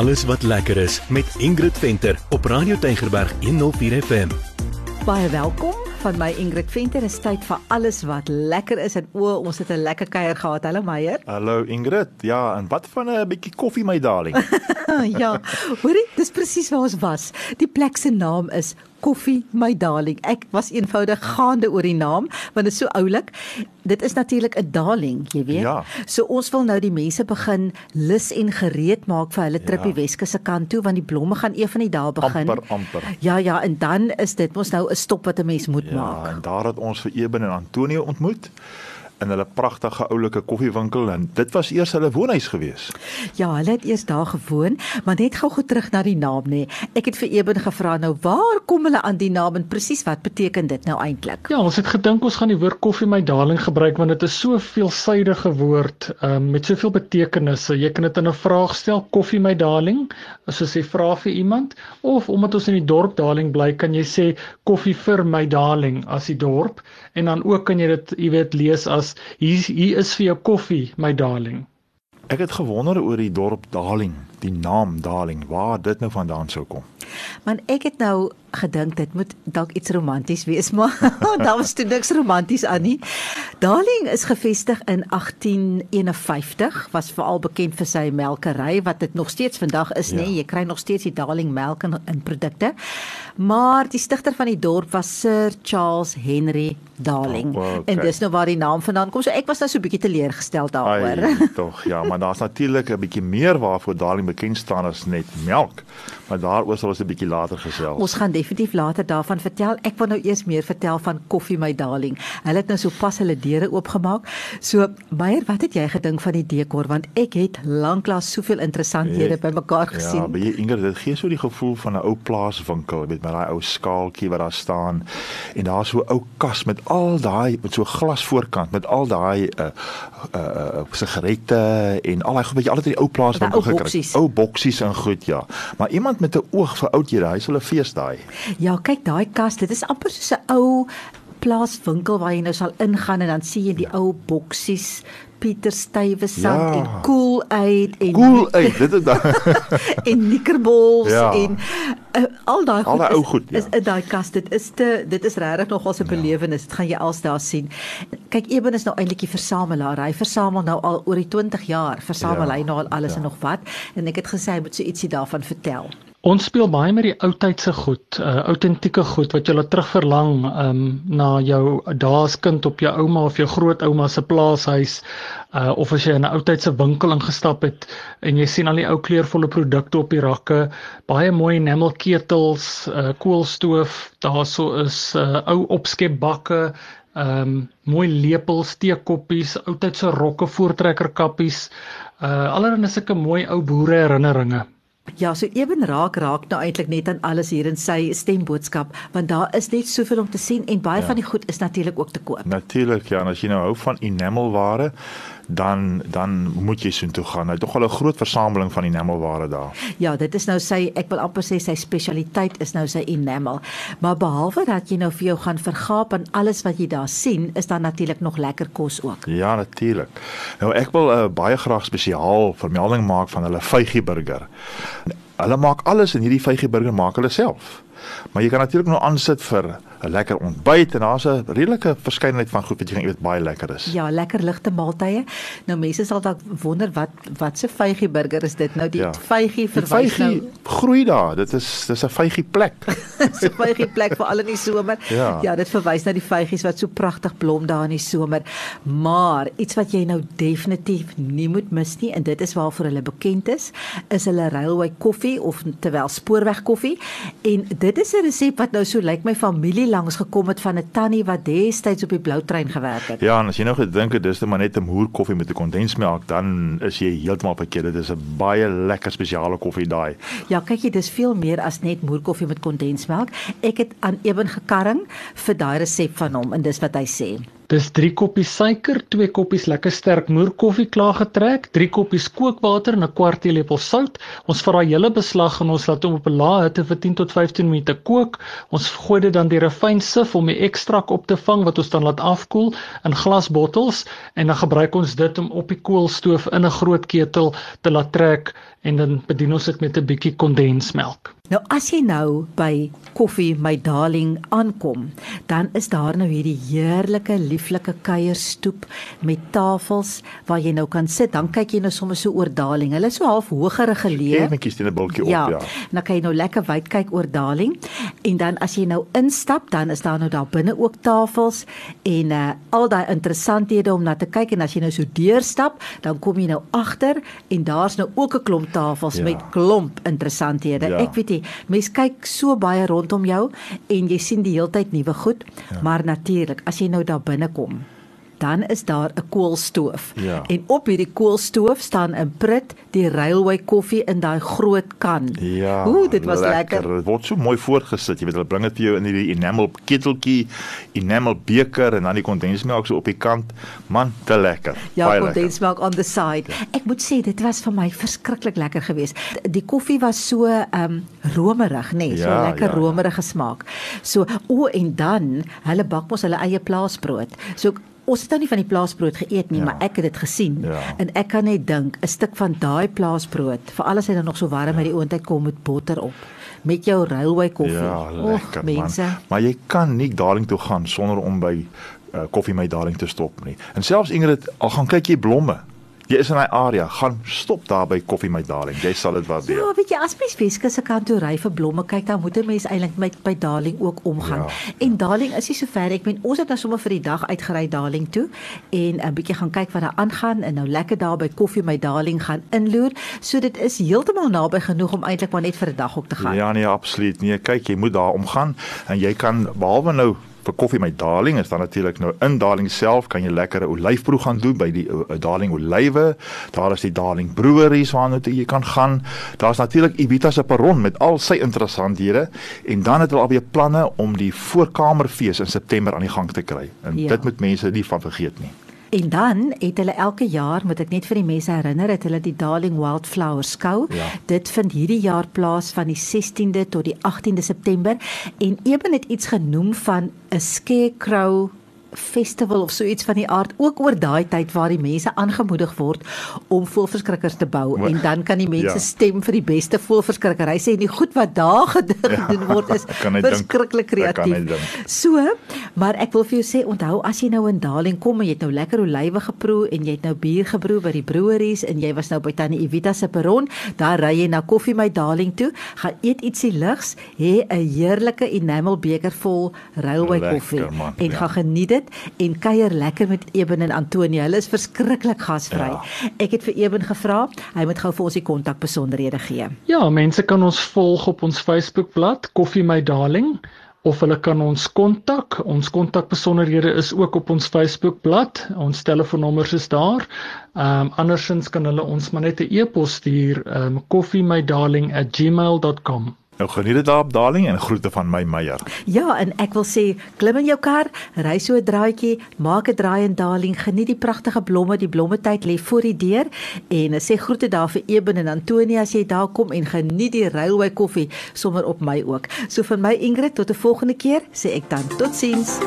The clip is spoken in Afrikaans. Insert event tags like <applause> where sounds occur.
alles wat lekker is met Ingrid Venter op Radio Tygerberg 104 FM. Baie welkom van my Ingrid Venter. Is tyd vir alles wat lekker is en o, ons het 'n lekker kuier gehad. Hallo Meyer. <laughs> Hallo Ingrid. Ja, en wat van 'n bietjie koffie my darling? <laughs> ja, hoorie, dis presies waar ons was. Die plek se naam is Koffie my darling. Ek was eenvoudig gaande oor die naam want dit is so oulik. Dit is natuurlik 'n darling, jy weet. Ja. So ons wil nou die mense begin lus en gereed maak vir hulle trip Ja. Weskus se kant toe want die blomme gaan een van die dae begin. Amper, amper. Ja, ja, en dan is dit mos nou 'n stop wat 'n mens moet Ja, maak. en daar het ons vir Eben en Antonio ontmoet in hulle pragtige oulike koffiewinkel en dit was eers hulle woonhuis gewees. Ja, hulle het eers daar gewoon, maar net gou goed terug na die naam nê. Ek het vir Eben gevra nou, waar kom hulle aan die naam en presies wat beteken dit nou eintlik? Ja, ons het gedink ons gaan die woord koffie my darling gebruik want dit is so 'n veelsidige woord um, met soveel betekenisse. Jy kan dit in 'n vraag stel, koffie my darling, soos jy vra vir iemand, of omdat ons in die dorp darling bly, kan jy sê koffie vir my darling as die dorp en dan ook kan jy dit, jy weet, lees as hier hier is vir jou koffie my darling. Ek het gewonder oor die dorp Darling, die naam Darling, waar dit nou vandaan sou kom. Want ek het nou gedink dit moet dalk iets romanties wees, <laughs> maar <laughs> daar was toe niks romanties aan nie. Darling is gevestig in 1851, was veral bekend vir sy melkery wat dit nog steeds vandag is, nê. Ja. Jy kry nog steeds die Darling melk in, in produkte. Maar die stigter van die dorp was Sir Charles Henry Darling. Oh, okay. En dis nou waar die naam vandaan kom. So ek was nou so 'n bietjie teleurgestel daaroor. Tog, ja, maar daar's natuurlik 'n bietjie meer waarvoor Darling bekend staan as net melk. Maar daaroor sal ons 'n bietjie later gesels. Ons gaan definitief later daarvan vertel. Ek wil nou eers meer vertel van Koffie my darling. Hulle het nou sopas hulle deure oopgemaak. So, Meyer, wat het jy gedink van die dekor want ek het lanklaas soveel interessanthede Ek- bymekaar Ja, gesien. by jy Ingrid, dit gee so die gevoel van 'n ou plaaswinkel, weet met daai ou skaaltjie wat daar staan en daar so 'n ou kas met al daai met so glas voorkant met al daai uh uh, uh sigarette en al daai goed wat jy altyd in die ou plaaswinkel Daai ou boksies. Ou boksies en goed, ja. Maar iemand met 'n oog vir oudhede, hy sal 'n fees daai. Ja, kyk daai kas, dit is amper soos 'n ou plaaswinkel waar jy nou sal ingaan en dan sien jy die ja. ou boksies Pieter Stywe sand Ja. en Cool Aid en Cool uit, dit is daai. <laughs> en nikkerbols Ja. en uh, al daai Al daai is- ou goed, ja. is in daai kas dit is te dit is regtig nogal 'n belewenis dit gaan jy als daar sien kyk Eben is nou eintlik die versamelaar hy versamel nou al oor die 20 jaar versamel Ja, hy nou al alles ja. en nog wat en ek het gesê hy moet so ietsie daarvan vertel Ons speel baie met die ou tydse goed, uh autentieke goed wat jy laat terugverlang um na jou dae as kind op jou ouma of jou grootouma se plaashuis uh of as jy in 'n ou tydse winkel ingestap het en jy sien al die ou kleurvolle produkte op die rakke, baie mooi enamelketels, uh koolstoof, daarso is uh ou opskepbakke, um mooi lepels, teekoppies, ou tydse rokke, voortrekkerkappies, uh allerlei sulke mooi ou boere herinneringe. Ja, so Eben raak raak nou eintlik net aan alles hier in sy stemboodskap want daar is net soveel om te sien en baie ja. van die goed is natuurlik ook te koop. Natuurlik ja, en as jy nou hou van enamelware, dan dan moet jy soontoe gaan. Hy het tog al 'n groot versameling van enamelware daar. Ja, dit is nou sy ek wil amper sê sy spesialiteit is nou sy enamel. Maar behalwe dat jy nou vir jou gaan vergaap aan alles wat jy daar sien, is daar natuurlik nog lekker kos ook. Ja, natuurlik. Nou ek wil uh, baie graag spesiaal vermelding maak van hulle vygie burger. Hulle maak alles in hierdie vygie burger maak hulle self. Maar jy kan natuurlik nou aansit vir 'n lekker ontbyt en daar's 'n redelike verskeidenheid van goed wat jy gaan eet baie lekker is. Ja, lekker ligte maaltye. Nou mense sal dalk wonder wat wat se vygie burger is dit? Nou die ja. vygie verwys vygie nou groei daar. Dit is dis 'n vygie plek. <laughs> so vygie plek vir al in die somer. Ja. ja, dit verwys na die vygies wat so pragtig blom daar in die somer. Maar iets wat jy nou definitief nie moet mis nie en dit is waarvoor hulle bekend is, is hulle railway koffie of terwyl spoorweg koffie. En dit is 'n resep wat nou so lyk my familie langs gekom het van 'n tannie wat destyds op die blou trein gewerk het. Ja, en as jy nou gedink het dis net maar net 'n moer koffie met 'n kondensmelk, dan is jy heeltemal verkeerd. Dit is 'n baie lekker spesiale koffie daai. Ja, kyk jy, dis veel meer as net moerkoffie met kondensmelk. Ek het aan Eben gekarring vir daai resep van hom en dis wat hy sê. Dis 3 koppies suiker, 2 koppies lekker sterk moerkoffie klaar getrek, 3 koppies kookwater en 'n kwart teelepel sout. Ons vat daai hele beslag en ons laat hom op 'n lae hitte vir 10 tot 15 minute kook. Ons gooi dit dan deur 'n fyn sif om die ekstrak op te vang wat ons dan laat afkoel in glasbottels en dan gebruik ons dit om op die koolstoof in 'n groot ketel te laat trek en dan bedien ons dit met 'n bietjie kondensmelk. Nou as jy nou by Koffie My Darling aankom, dan is daar nou hierdie heerlike lieflike kuierstoep met tafels waar jy nou kan sit. Dan kyk jy nou sommer so oor Darling. Hulle is so half hoër geleë. Netjies teen 'n bultjie ja, op, ja. Dan kan jy nou lekker wyd kyk oor Darling. En dan as jy nou instap, dan is daar nou daar binne ook tafels en uh al daai interessanthede om na te kyk en as jy nou so deurstap, dan kom jy nou agter en daar's nou ook 'n klomp tafels Ja. met klomp interessanthede. Ja. Ek weet nie, mens kyk so baie rondom jou en jy sien die heeltyd nuwe goed, Ja. maar natuurlik, as jy nou daar binne kom, dan is daar 'n koolstoof. Ja. En op hierdie koolstoof staan 'n prit die railway koffie in daai groot kan. Ja. Ooh, dit was lekker. Dit word so mooi voorgesit. Jy weet hulle bring dit vir jou in hierdie enamel keteltjie, enamel beker en dan die kondensmelk so op die kant. Man, te lekker. Ja, Baie lekker. kondensmelk on the side. Ek moet sê dit was vir my verskriklik lekker geweest. Die koffie was so ehm um, romerig, nê, nee, so Ja, lekker ja, ja. romerige smaak. So o en dan hulle bak mos hulle eie plaasbrood. So ons het nou nie van die plaasbrood geëet nie, Ja. maar ek het dit gesien. Ja. En ek kan net dink 'n stuk van daai plaasbrood, veral as hy dan nog so warm uit die oond uit kom met botter op met jou railway koffie. Ja, Och, lekker mense. man. Maar jy kan nie Darling toe gaan sonder om by uh, Koffie My Darling te stop nie. En selfs Ingrid, al gaan kyk jy blomme. Jy is in daai area, gaan stop daar by Koffie My Darling. Jy sal dit waardeer. Ja, weet jy, as mens Weskus se kant toe ry vir blomme kyk, dan moet 'n mens eintlik met by Darling ook omgaan. Ja. En Darling is nie so ver. Ek meen, ons het nou sommer vir die dag uitgery Darling toe en 'n bietjie gaan kyk wat daar aangaan en nou lekker daar by Koffie My Darling gaan inloer. So dit is heeltemal naby genoeg om eintlik maar net vir 'n dag ook te gaan. Ja nee, absoluut. Nee, kyk, jy moet daar omgaan en jy kan behalwe nou vir koffie my darling is dan natuurlik nou in darling self kan jy lekkere olyfproe gaan doen by die uh, darling olywe. Daar is die darling breweries waarna toe jy kan gaan. Daar's natuurlik Ibita se perron met al sy interessanthede en dan het hulle alweer planne om die voorkamerfees in September aan die gang te kry. En ja. dit moet mense nie van vergeet nie. En dan het hulle elke jaar, moet ek net vir die mense herinner, het hulle die Darling Wildflower skou. Ja. Dit vind hierdie jaar plaas van die 16de tot die 18de September en Eben het iets genoem van 'n scarecrow festival of so iets van die aard ook oor daai tyd waar die mense aangemoedig word om voelverskrikkers te bou Wa- en dan kan die mense Ja. ja. stem vir die beste voelverskrikker. Hy sê die goed wat daar gedoen word is <laughs> verskriklik kreatief. So, maar ek wil vir jou sê onthou as jy nou in Darling kom en jy het nou lekker olywe geproe en jy het nou bier gebroe by die breweries en jy was nou by Tannie Evita se perron, daar ry jy na Koffie My Darling toe, gaan eet ietsie ligs, hê 'n heerlike enamel beker vol railway koffie man, en ja. gaan geniet dit en kuier lekker met Eben en Antonia. Hulle is verskriklik gasvry. Ja. Ek het vir Eben gevra, hy moet gou vir ons die kontakbesonderhede gee. Ja, mense kan ons volg op ons Facebookblad Koffie My Darling of hulle kan ons kontak. Ons kontakbesonderhede is ook op ons Facebookblad. Ons telefoonnommers is daar. Ehm um, andersins kan hulle ons maar net 'n e-pos stuur, ehm um, koffiemydarling@gmail.com. Nou geniet dit daar op Darling en groete van my Meyer. Ja, en ek wil sê, klim in jou kar, ry so 'n draaitjie, maak 'n draai in Darling, geniet die pragtige blomme, die blommetyd lê voor die deur en sê groete daar vir Eben en Antonia as jy daar kom en geniet die railway koffie sommer op my ook. So vir my Ingrid tot 'n volgende keer, sê ek dan totsiens.